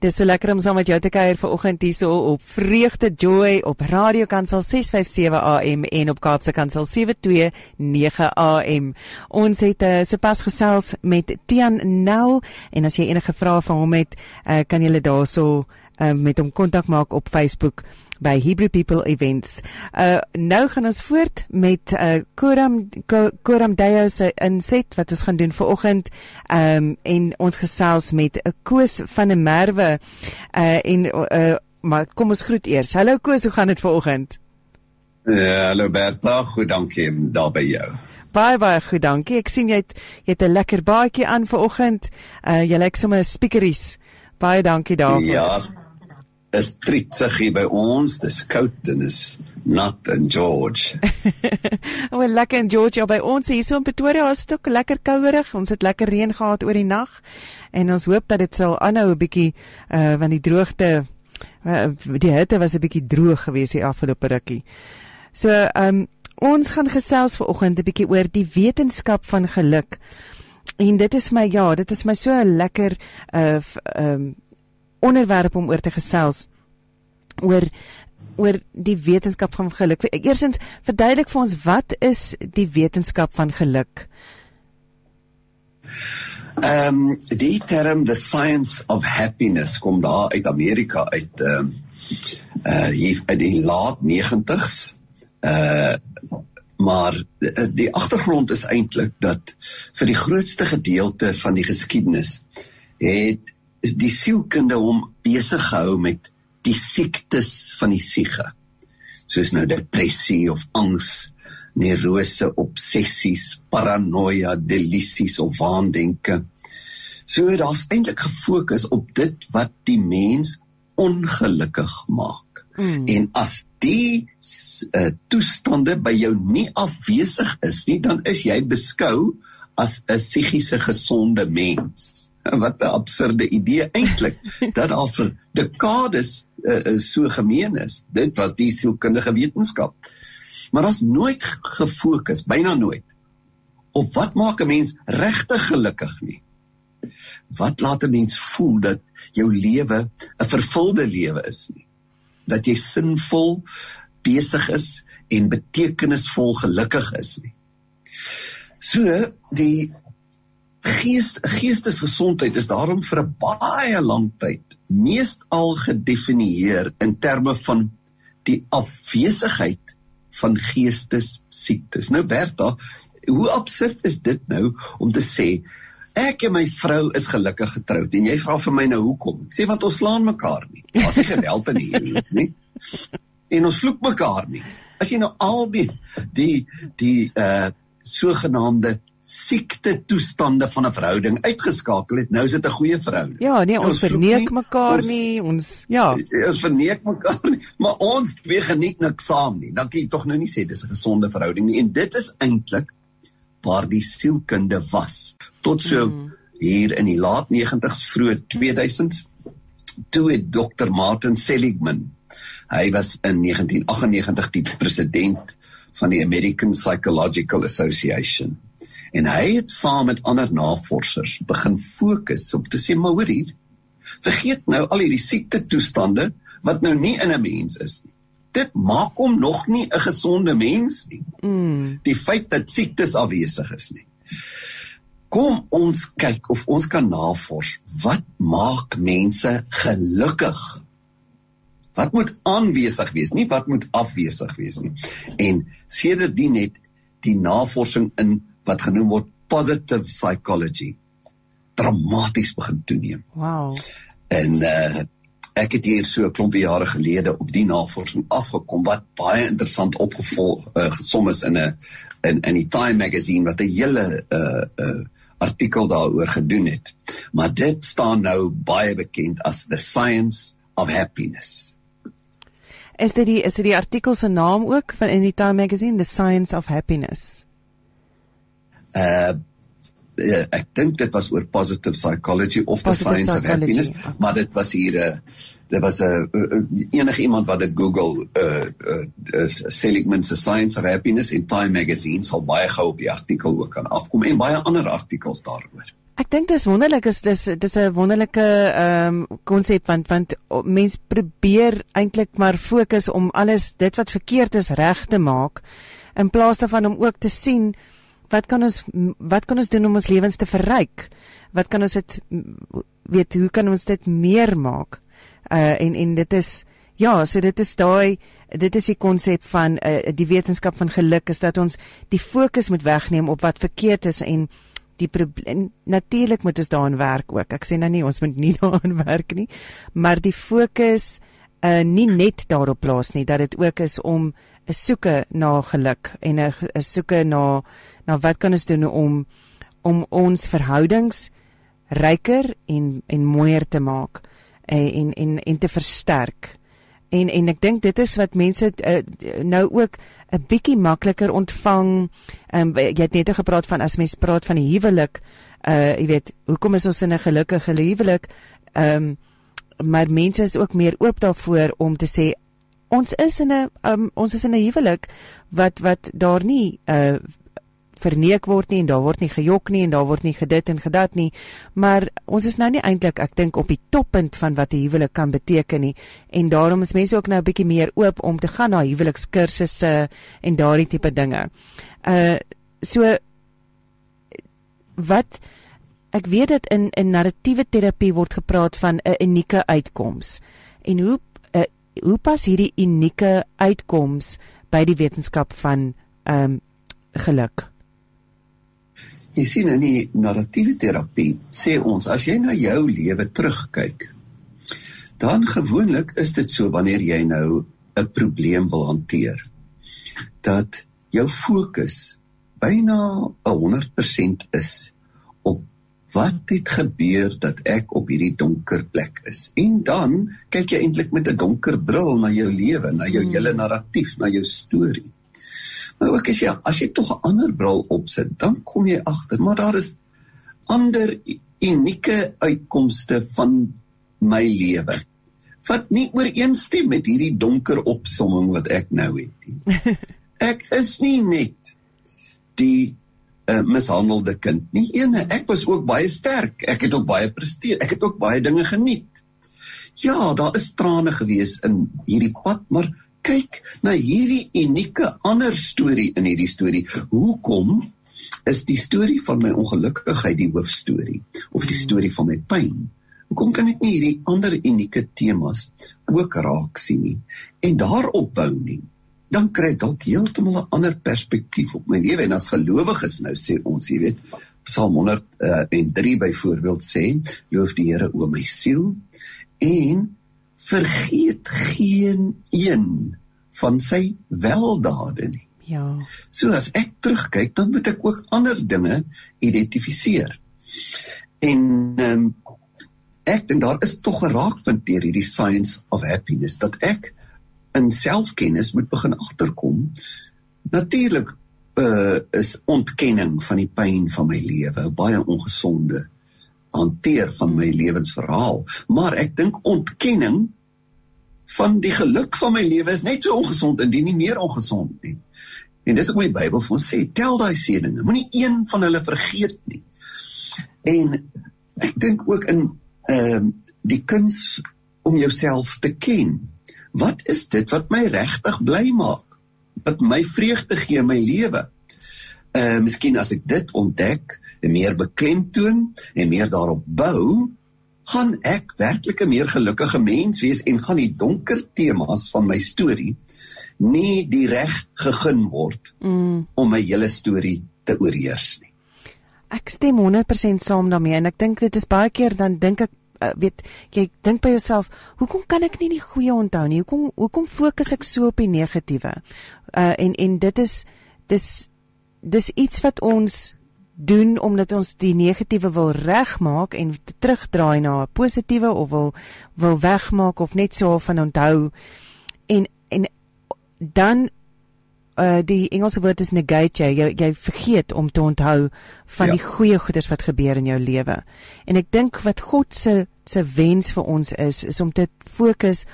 Dis so lekker om saam met jou te kuier vanoggend hierso op Vreugde Joy op Radio Kansel 657 AM en op Kaapse Kansel 729 AM. Ons het uh, sopas gesels met Tian Nel en as jy enige vrae vir hom het, uh, kan jy daarso uh, met hom kontak maak op Facebook by Hebrew People Events. Uh nou gaan ons voort met uh Koram Koram Dayo se inset wat ons gaan doen vir oggend. Um en ons gesels met 'n uh, Koos van der Merwe. Uh en uh maar kom ons groet eers. Hallo Koos, hoe gaan dit vir oggend? Ja, hallo Bertha, goed dankie daar by jou. Baie baie goed, dankie. Ek sien jy het jy het 'n lekker baadjie aan vir oggend. Uh jy lyk sommer speakeries. Baie dankie daarvoor. Ja, is tritsig hier by ons. Dis koud en is nat in George. o, lekker in George ja, by ons hier so in Pretoria is dit ook lekker kouerig. Ons het lekker reën gehad oor die nag en ons hoop dat dit sal aanhou 'n bietjie uh want die droogte uh, die hitte was 'n bietjie droog geweest die afgelope rukkie. So, ehm um, ons gaan gesels vanoggend 'n bietjie oor die wetenskap van geluk. En dit is my ja, dit is my so lekker uh ehm um, onderwerp om oor te gesels oor oor die wetenskap van geluk. Eerstens verduidelik vir ons wat is die wetenskap van geluk? Ehm um, die term the science of happiness kom daar uit Amerika uit ehm uh hier in die laat 90s. Uh maar die agtergrond is eintlik dat vir die grootste gedeelte van die geskiedenis het die sielkunde hom besig gehou met die siektes van die siege. Soos nou depressie of angs, neurose, obsessies, paranoia, delisies of waandenke. So daar's eintlik gefokus op dit wat die mens ongelukkig maak. Mm. En as die uh, toestande by jou nie afwesig is nie, dan is jy beskou as 'n psigiese gesonde mens. Wat 'n absurde idee eintlik dat al vir dekades uh, uh, so gemeen is. Dit was die sielkundige wetenskap. Maar daar's nooit gefokus, byna nooit op wat maak 'n mens regtig gelukkig nie. Wat laat 'n mens voel dat jou lewe 'n vervulde lewe is nie. Dat jy sinvol besig is en betekenisvol gelukkig is nie. So die gees geestesgesondheid is daarom vir 'n baie lang tyd meestal gedefinieer in terme van die afwesigheid van geestesiektes. Nou Bertha, hoe absurd is dit nou om te sê ek en my vrou is gelukkig getroud en jy vra vir my nou hoekom? Ek sê want ons slaan mekaar nie. Daar's nie geweld in hierdie nie. En ons vloek mekaar nie. As jy nou al die die die uh sogenaamde siekte toestande van 'n verhouding uitgeskakel het, nou is dit 'n goeie verhouding. Ja, nee, ons, ons verneek nie, mekaar ons, nie, ons ja. Ons verneek mekaar nie, maar ons twee geniet niks saam nie. Dan kan jy tog nou nie sê dis 'n gesonde verhouding nie. En dit is eintlik waar die sielkunde was tot so hmm. hier in die laat 90s vroeg 2000s toe het Dr. Martin Seligman hy was in 1998 die president van die American Psychological Association en hy het saam met ander navorsers begin fokus op te sê maar hoor hier vergeet nou al hierdie siekte toestande wat nou nie in 'n mens is nie. Dit maak hom nog nie 'n gesonde mens nie. Mm. die feit dat siektes afwesig is nie. Kom ons kyk of ons kan navors wat maak mense gelukkig? Wat moet aanwesig wees nie wat moet afwesig wees nie. En sedertdien het die navorsing in wat genoem word positive psychology dramaties begin toeneem. Wow. En uh ek het hier so 'n klompie jare gelede op die navorsing afgekom wat baie interessant opgevolg uh, gesom is in 'n in in die Time magazine wat 'n hele uh uh artikel daaroor gedoen het. Maar dit staan nou baie bekend as the science of happiness. Is dit die is dit die artikel se naam ook van in die Time magazine the science of happiness? Uh ek dink dit was oor positive psychology of the science psychology. of happiness okay. maar dit was hier 'n uh, dit was 'n enige iemand wat dit Google uh, uh, uh Seligman se science of happiness in Time magazine sal baie gou op die artikel ook kan afkom en baie ander artikels daaroor Ek dink dis wonderlik is dis dis 'n wonderlike ehm um, konsep want want mens probeer eintlik maar fokus om alles dit wat verkeerd is reg te maak in plaas daarvan om ook te sien wat kan ons wat kan ons doen om ons lewens te verryk? Wat kan ons dit weet hoe kan ons dit meer maak? Uh en en dit is ja, so dit is daai dit is die konsep van uh, die wetenskap van geluk is dat ons die fokus moet wegneem op wat verkeerd is en die probleem natuurlik moet ons daarin werk ook. Ek sê nou nie ons moet nie daarin werk nie, maar die fokus uh nie net daarop plaas nie dat dit ook is om 'n soeke na geluk en 'n 'n soeke na na wat kan ons doen om om ons verhoudings ryker en en mooier te maak en en en, en te versterk. En en ek dink dit is wat mense uh, nou ook 'n bietjie makliker ontvang. Um, jy het net gepraat van as mens praat van die huwelik, uh jy weet, hoekom is ons in 'n gelukkige huwelik? Ehm um, maar mense is ook meer oop daarvoor om te sê ons is in 'n um, ons is in 'n huwelik wat wat daar nie uh verneek word nie en daar word nie gejok nie en daar word nie gedit en gedat nie. Maar ons is nou nie eintlik ek dink op die toppunt van wat 'n huwelik kan beteken nie. En daarom is mense ook nou 'n bietjie meer oop om te gaan na huwelikskursusse en daardie tipe dinge. Uh so wat ek weet dit in in narratiewe terapie word gepraat van 'n unieke uitkoms en hoe hoe pas hierdie unieke uitkoms by die wetenskap van ehm um, geluk? Jy sien in die narratiewe terapie sê ons as jy na jou lewe terugkyk, dan gewoonlik is dit so wanneer jy nou 'n probleem wil hanteer dat jou fokus byna 100% is wat het gebeur dat ek op hierdie donker plek is. En dan kyk jy eintlik met 'n donker bril na jou lewe, na jou hmm. hele narratief, na jou storie. Maar ook as jy as jy tog 'n ander bril opsit, dan kom jy agter, maar daar is ander unieke uitkomste van my lewe wat nie ooreenstem met hierdie donker opsomming wat ek nou het nie. Ek is nie net die uh, mishandelde kind nie. Ene, ek was ook baie sterk. Ek het ook baie presteer. Ek het ook baie dinge geniet. Ja, daar is trane gewees in hierdie pad, maar kyk na hierdie unieke ander storie in hierdie storie. Hoekom is die storie van my ongelukkigheid die hoofstorie of die storie van my pyn? Hoekom kan ek nie hierdie ander unieke temas ook raak sien nie en daarop bou nie? Dan kry ek dalk heeltemal 'n ander perspektief op my lewe en as gelowiges nou sê ons, jy weet, Psalm 103 byvoorbeeld sê, loof die Here o my siel en vergeet geen een van sy weldade nie. Ja. So as ek terugkyk, dan moet ek ook ander dinge identifiseer. En ehm um, ek dink daar is tog 'n raakpunt deur hierdie science of happiness dat ek in selfkennis moet begin agterkom. Natuurlik uh is ontkenning van die pyn van my lewe baie ongesonde hanteer van my lewensverhaal, maar ek dink ontkenning van die geluk van my lewe is net so ongesond en nie meer ongesond nie. En dis ook my Bybel vir ons sê, tel daai seëninge, moenie een van hulle vergeet nie. En ek dink ook in ehm uh, die kuns om jouself te ken. Wat is dit wat my regtig bly maak? Wat my vreugde gee in my lewe? Uh miskien as ek dit ontdek, en meer beklemtoon en meer daarop bou, gaan ek werklik 'n meer gelukkige mens wees en gaan die donker temas van my storie nie die reg gegeen word mm. om my hele storie te oorheers nie. Ek stem 100% saam daarmee en ek dink dit is baie keer dan dink ek uh, weet jy dink by jouself hoekom kan ek nie die goeie onthou nie? Hoekom hoekom fokus ek so op die negatiewe? Uh, en en dit is dis dis iets wat ons doen omdat ons die negatiewe wil regmaak en terugdraai na 'n positiewe of wil wil wegmaak of net so van onthou. En en dan uh die Engelse woord is negate jy, jy jy vergeet om te onthou van ja. die goeie goeders wat gebeur in jou lewe. En ek dink wat God se se wens vir ons is is om te fokus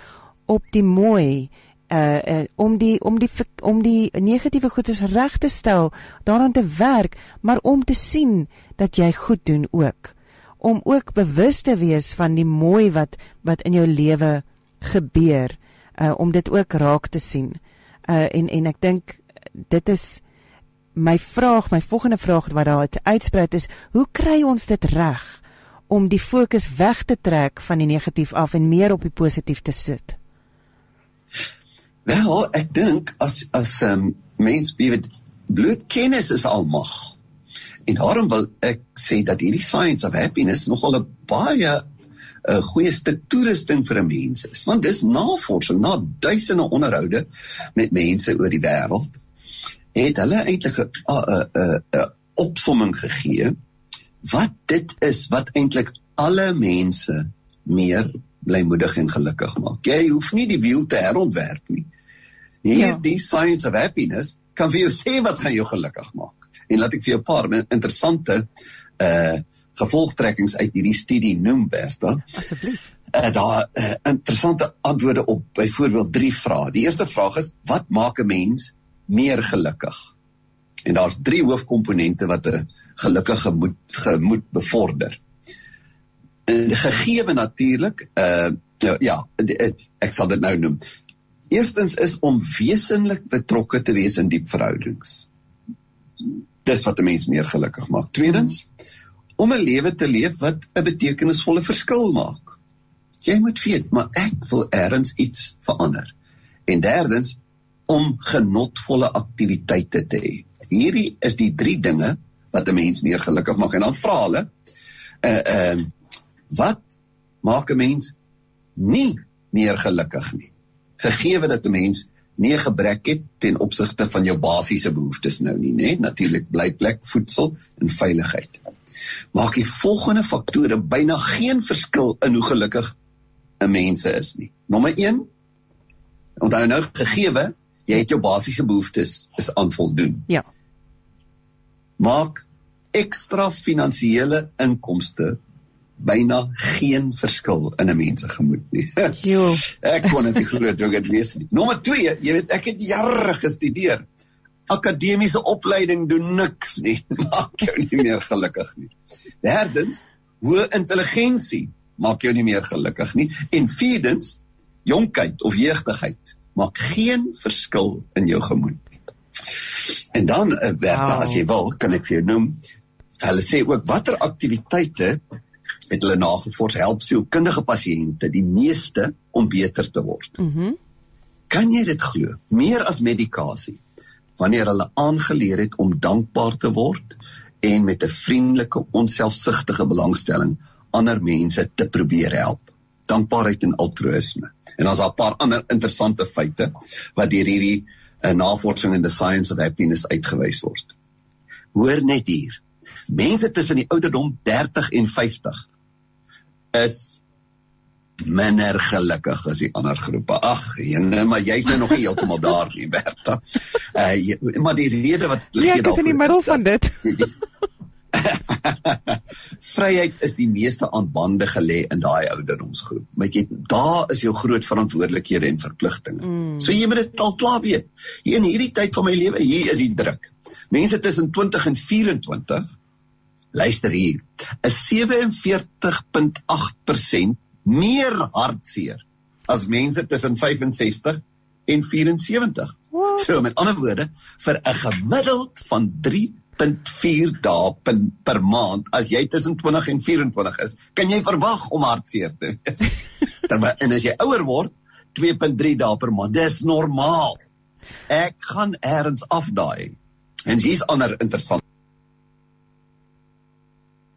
op die mooi uh, uh om die om die om die negatiewe goedes reg te stel, daaraan te werk, maar om te sien dat jy goed doen ook. om ook bewus te wees van die mooi wat wat in jou lewe gebeur uh om dit ook raak te sien. Uh en en ek dink dit is my vraag, my volgende vraag wat daar uitsprei is, hoe kry ons dit reg om die fokus weg te trek van die negatief af en meer op die positief te sit? Wel, ek dink as as 'n um, mens weet bloot kennis is almag. En daarom wil ek sê dat hierdie science of happiness nogal 'n baie 'n goeie stuk toerusting vir 'n mens is. Want dis navorsing na duisende onderhoude met mense oor die wêreld het hulle eintlik 'n 'n 'n 'n opsomming gegee wat dit is wat eintlik alle mense meer blymoedig en gelukkig maak. Jy hoef nie die wiel te herontwerp nie. Hier ja. die science of happiness kan vir jou sê wat gaan jou gelukkig maak. En laat ek vir jou 'n paar interessante uh gevolgtrekkings uit hierdie studie noem, Bertha. Asseblief. Uh, daar uh, interessante antwoorde op byvoorbeeld drie vrae. Die eerste vraag is wat maak 'n mens meer gelukkig. En daar's drie hoofkomponente wat 'n gelukkige gemoed gemoed bevorder. En gegeewe natuurlik, uh ja, ek sal dit nou noem. Eerstens is om wesenlik betrokke te wees in diep verhoudings. Dis wat 'n mens meer gelukkig maak. Tweedens, om 'n lewe te leef wat 'n betekenisvolle verskil maak. Jy moet weet, maar ek wil eers iets verander. En derdens, om genotvolle aktiwiteite te hê. Hierdie is die drie dinge wat 'n mens meer gelukkig maak en dan vra hulle uh uh wat maak 'n mens nie meer gelukkig nie? Gegeewe dat 'n mens nie 'n gebrek het ten opsigte van jou basiese behoeftes nou nie, né? Natuurlik blyplek, voedsel en veiligheid. Maak die volgende faktore byna geen verskil in hoe gelukkig 'n mens is nie. Nommer 1 Onthou nou gegeewe jy het jou basiese behoeftes is aan voldoen. Ja. Maak ekstra finansiële inkomste byna geen verskil in 'n mens se gemoed nie. Jo. ek kon dit glo toe ek dit lees nie. Nommer 2, jy weet ek het jare gestudeer. Akademiese opleiding doen niks nie. Maak jou nie meer gelukkig nie. Derdens, hoë intelligensie maak jou nie meer gelukkig nie. En vierdens, jonkheid of jeugdigheid maak geen verskil in jou gemoed nie. En dan uh, Bertha, wow. as jy wil, kan ek vir jou noem. Hulle sê ook watter aktiwiteite het hulle nagevors help sielkundige pasiënte die meeste om beter te word. Mhm. Mm kan jy dit glo? Meer as medikasie. Wanneer hulle aangeleer het om dankbaar te word en met 'n vriendelike, onselfsugtige belangstelling ander mense te probeer help dankbaarheid en altruïsme. En daar's 'n paar ander interessante feite wat deur hierdie uh, navorsing in the science of happiness uitgewys word. Hoor net hier. Mense tussen die ouderdom 30 en 50 is minder gelukkig as die ander groepe. Ag, jene, maar jy's nou nog nie heeltemal daar nie, Bertha. Uh maar die rede wat lê. Ja, ek is in die middel van dit. Vryheid is die meeste aan bande gelê in daai ouderdomsgroep. Maar jy daar is jou groot verantwoordelikhede en verpligtinge. Mm. So jy moet dit al klaar weet. Hier in hierdie tyd van my lewe, hier is die druk. Mense tussen 20 en 24 luister hier, is 47.8% meer hartseer as mense tussen 65 en 74. What? So met ander woorde, vir 'n gemiddeld van 0.4 dae per, per maand as jy tussen 20 en 24 is, kan jy verwag om hartseer te wees. Terwyl en as jy ouer word, 2.3 dae per maand. Dis normaal. Ek gaan eers afdaai. En hier's ander interessant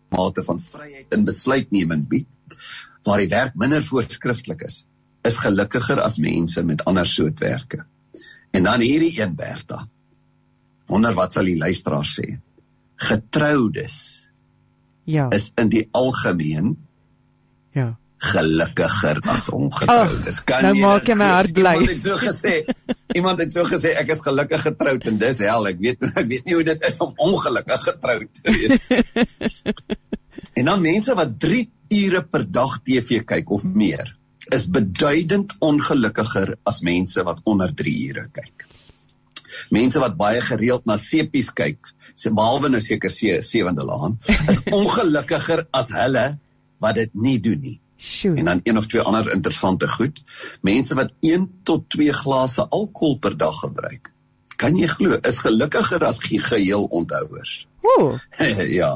mate van vryheid in besluitneming bied waar die werk minder voorskrifklik is is gelukkiger as mense met ander soortwerke. En dan hierdie een Bertha wonder wat sal die luisteraar sê. Getroudes. Ja. Is in die algemeen ja gelukkiger as ongetroudes. Kan nou jy maak jy my hart bly. Iemand het so gesê. Iemand het so gesê ek is gelukkig getroud en dis hel. Ek weet ek weet nie hoe dit is om ongelukkig getroud te wees. en dan mense wat 3 ure per dag TV kyk of meer is beduidend ongelukkiger as mense wat onder 3 ure kyk. Mense wat baie gereeld na sepies kyk, se behalwe nou seker se sewende laan, is ongelukkiger as hulle wat dit nie doen nie. Sjoe. En dan een of twee ander interessante goed. Mense wat 1 tot 2 glase alkohol per dag gebruik, kan jy glo, is gelukkiger as geheel onthouers. Ooh. ja.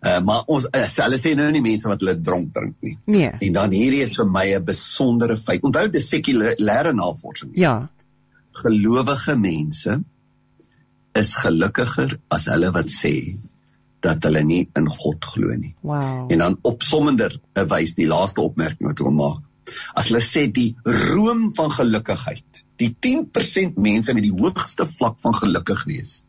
Uh, maar ons uh, hulle sê nou nie mense wat hulle dronk drink nie. Nee. En dan hierdie is vir my 'n besondere feit. Onthou dis sekulêre navorsing. Ja. Gelowige mense is gelukkiger as hulle wat sê dat hulle nie in God glo nie. Wow. En dan opsommender wys die laaste opmerking wat hulle maak. As hulle sê die room van gelukigheid, die 10% mense met die hoogste vlak van gelukkig wees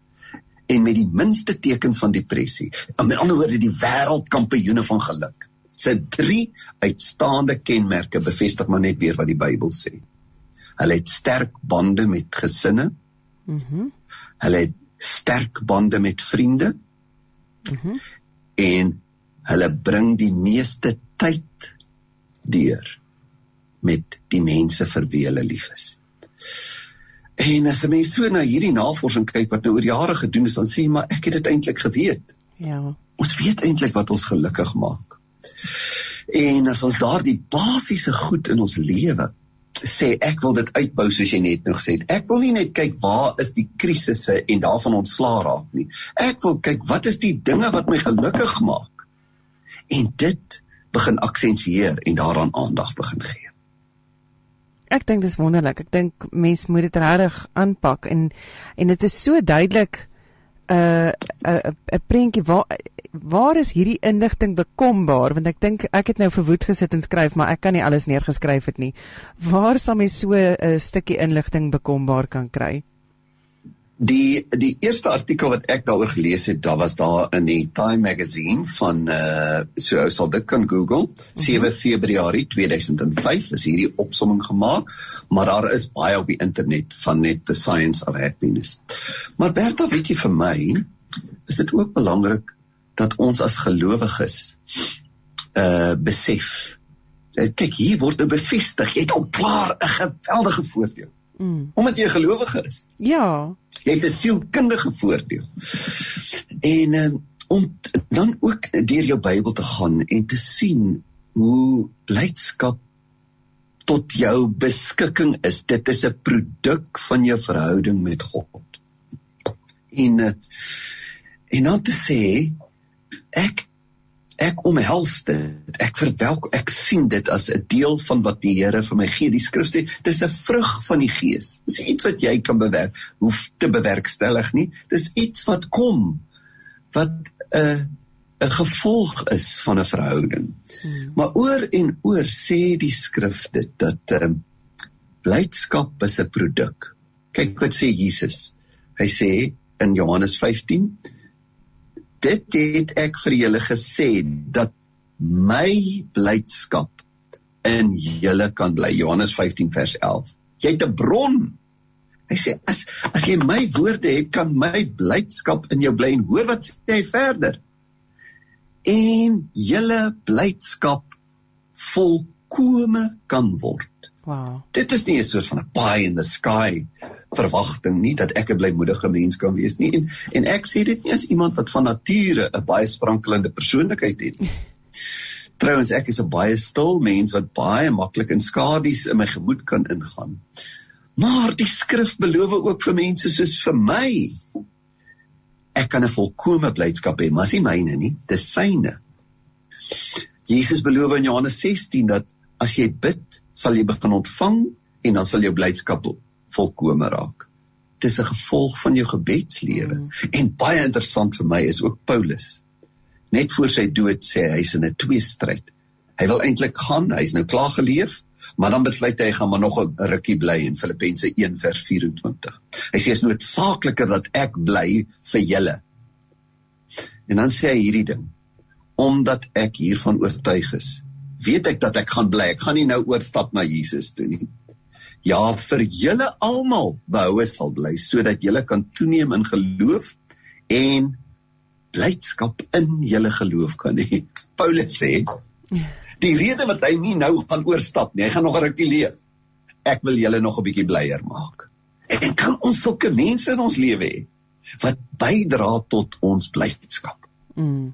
en met die minste tekens van depressie. In met ander woorde die wêreldkampioene van geluk. Se drie uitstaande kenmerke bevestig maar net weer wat die Bybel sê. Hulle het sterk bande met gesinne. Mhm. Mm hulle het sterk bande met vriende. Mhm. Mm en hulle bring die meeste tyd deur met die mense vir wie hulle lief is. En as 'n mens so na hierdie navorsing kyk wat nou oor jare gedoen is, dan sê jy maar ek het dit eintlik geweet. Ja. Ons weet eintlik wat ons gelukkig maak. En as ons daardie basiese goed in ons lewe sê ek wil dit uitbou soos jy net nou gesê het. Ek wil nie net kyk waar is die krisisse en daarvan ontslaa raak nie. Ek wil kyk wat is die dinge wat my gelukkig maak. En dit begin aksentueer en daaraan aandag begin gee. Ek dink dis wonderlik. Ek dink mense moet dit regtig aanpak en en dit is so duidelik 'n uh, 'n 'n prentjie waar waar is hierdie inligting bekombaar want ek dink ek het nou verwoed gesit en skryf maar ek kan nie alles neergeskryf het nie. Waar sal mens so 'n uh, stukkie inligting bekombaar kan kry? Die die eerste artikel wat ek daaroor gelees het, daar was daar in die Time magazine van uh so ou sal dit kan Google 7 Februarie 2005 is hierdie opsomming gemaak, maar daar is baie op die internet van net the science of happiness. Maar Bertha, weet jy vir my, is dit ook belangrik dat ons as gelowiges uh besef. Uh, kyk, hier word nou bevestig, jy het al klaar 'n geweldige voordeel. Mm. Omdat jy 'n gelowige is. Ja. Jy het 'n sielkundige voordeel. En um, om dan ook deur jou Bybel te gaan en te sien hoe blydskap tot jou beskikking is. Dit is 'n produk van jou verhouding met God. En uh, en dan te sê ek ek omhels dit. Ek verwelk ek sien dit as 'n deel van wat die Here vir my gee. Die skrif sê dis 'n vrug van die Gees. Dis iets wat jy kan bewerk, hoef te bewerkstellig nie. Dis iets wat kom wat 'n uh, 'n gevolg is van 'n verhouding. Hmm. Maar oor en oor sê die skrif dit dat uh, blydskap is 'n produk. Kyk wat sê Jesus. Hy sê in Johannes 15 dit het ek vir julle gesê dat my blydskap in julle kan bly. Johannes 15 vers 11 jy het 'n bron. Hy sê as as jy my woorde het kan my blydskap in jou bly. En hoor wat sê hy verder. En julle blydskap volkome kan word. Wow dit is nie 'n soort van 'n pie in the sky verwagting nie dat ek 'n blymoedige mens kan wees nie en en ek sê dit nie as iemand wat van nature 'n baie sprankelende persoonlikheid het nie. Trouwens ek is 'n baie stil mens wat baie maklik in skadu's in my gemoed kan ingaan. Maar die skrif beloof ook vir mense soos vir my ek kan 'n volkomme blydskap hê, maar dis nie myne nie, dis syne. Jesus beloof in Johannes 16 dat as jy bid, sal jy begin ontvang en dan sal jou blydskap volkome raak. Dit is 'n gevolg van jou gebedslewe. Mm. En baie interessant vir my is ook Paulus. Net voor sy dood sê hy hy's in 'n tweestryd. Hy wil eintlik gaan, hy's nou klaar geleef, maar dan besluit hy hy gaan maar nog 'n rukkie bly in Filippense 1 vers 24. Hy sê is noodsaakliker dat ek bly vir julle. En dan sê hy hierdie ding: Omdat ek hiervan oortuig is, weet ek dat ek gaan bly. Ek gaan nie nou oorstap na Jesus toe nie ja vir julle almal behoue sal bly sodat julle kan toeneem in geloof en blydskap in julle geloof kan hê. Paulus sê die rede wat hy nie nou gaan oorstap nie, hy gaan nog 'n rukkie leef. Ek wil julle nog 'n bietjie blyer maak. En kan ons sulke mense in ons lewe hê wat bydra tot ons blydskap? Mm.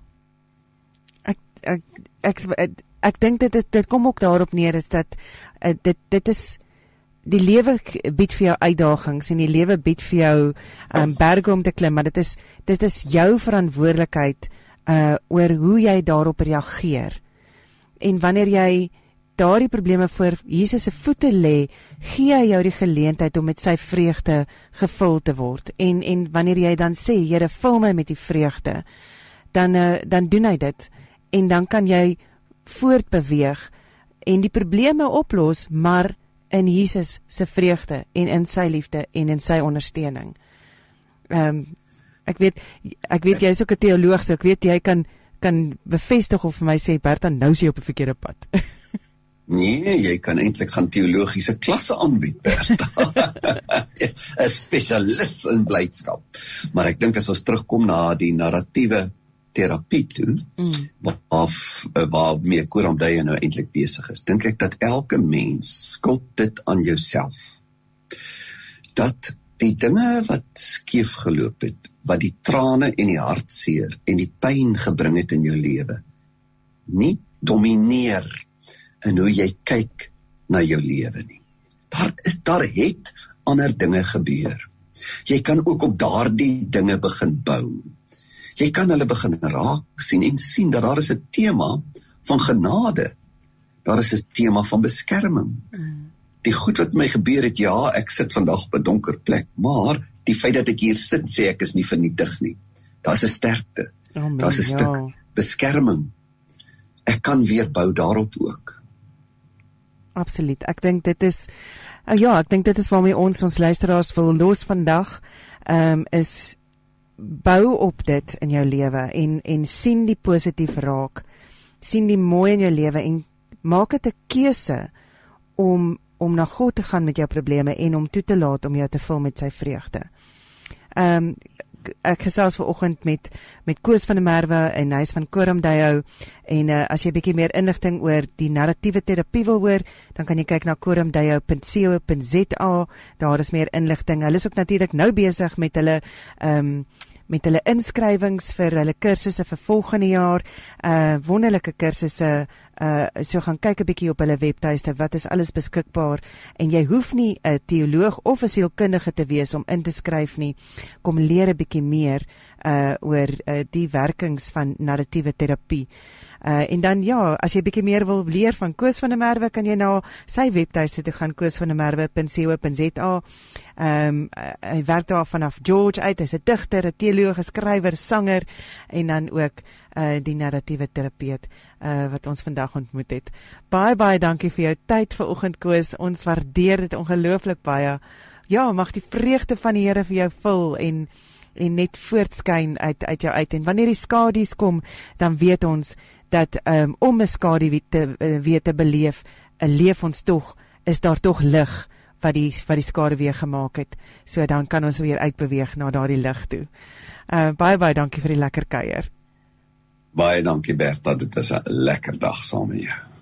Ek ek ek ek, ek dink dit is, dit kom ook daarop neer is dat uh, dit dit is die lewe bied vir jou uitdagings en die lewe bied vir jou um, berge om te klim maar dit is dit is jou verantwoordelikheid uh oor hoe jy daarop reageer. En wanneer jy daardie probleme voor Jesus se voete lê, gee hy jou die geleentheid om met sy vreugde gevul te word. En en wanneer jy dan sê, Here, vul my met die vreugde, dan uh, dan doen hy dit en dan kan jy voortbeweeg en die probleme oplos, maar in Jesus se vreugde en in sy liefde en in sy ondersteuning. Ehm um, ek weet ek weet jy's ook 'n teoloog, so ek weet jy kan kan bevestig of vir my sê Bertha nou is jy op 'n verkeerde pad. Nee, jy kan eintlik gaan teologiese klasse aanbied, Bertha. 'n Spesialis in blydskap. Maar ek dink as ons terugkom na die narratiewe terapie toe, mm. of waar meer Koramdae nou eintlik besig is, dink ek dat elke mens skuld dit aan jouself. Dat die dinge wat skeef geloop het, wat die trane en die hartseer en die pyn gebring het in jou lewe, nie domineer in hoe jy kyk na jou lewe nie. Daar is daar het ander dinge gebeur. Jy kan ook op daardie dinge begin bou. Jy kan hulle begin raak sien en sien dat daar is 'n tema van genade. Daar is 'n tema van beskerming. Die goed wat my gebeur het, ja, ek sit vandag op 'n donker plek, maar die feit dat ek hier sit sê ek is nie vernietig nie. Daar's 'n sterkte. Oh, Daar's 'n ja. stuk beskerming. Ek kan weer bou daarop ook. Absoluut. Ek dink dit is uh, ja, ek dink dit is waarmee ons ons luisteraars wil los vandag. Ehm um, is bou op dit in jou lewe en en sien die positief raak. sien die mooi in jou lewe en maak dit 'n keuse om om na God te gaan met jou probleme en om toe te laat om jou te vul met sy vreugde. Ehm um, ek gesels ver oggend met met Koos van der Merwe en hy's van Koramdayo en uh, as jy bietjie meer inligting oor die narratiewe terapie wil hoor, dan kan jy kyk na koramdayo.co.za. Daar is meer inligting. Hulle is ook natuurlik nou besig met hulle ehm um, met hulle inskrywings vir hulle kursusse vir volgende jaar. Uh wonderlike kursusse uh so gaan kyk 'n bietjie op hulle webtuiste wat is alles beskikbaar en jy hoef nie 'n teoloog of 'n sielkundige te wees om in te skryf nie kom leer 'n bietjie meer uh oor uh, die werkings van narratiewe terapie. Uh en dan ja, as jy bietjie meer wil leer van Koos van der Merwe, kan jy na sy webtuiste toe gaan koosvandermerwe.co.za. Ehm um, hy werk daar vanaf George uit. Hy's 'n digter, 'n teoloog, 'n skrywer, sanger en dan ook uh die narratiewe terapeut uh wat ons vandag ontmoet het. Baie baie dankie vir jou tyd vanoggend Koos. Ons waardeer dit ongelooflik baie. Ja, mag die vreugde van die Here vir jou vul en en net voortskyn uit uit jou uit en wanneer die skadu's kom dan weet ons dat um, om 'n skadu te uh, weer te beleef 'n leef ons tog is daar tog lig wat die wat die skade weer gemaak het so dan kan ons weer uitbeweeg na daardie lig toe. Uh baie baie dankie vir die lekker kuier. Baie dankie Bertha, dit was 'n lekker dag saam met jou.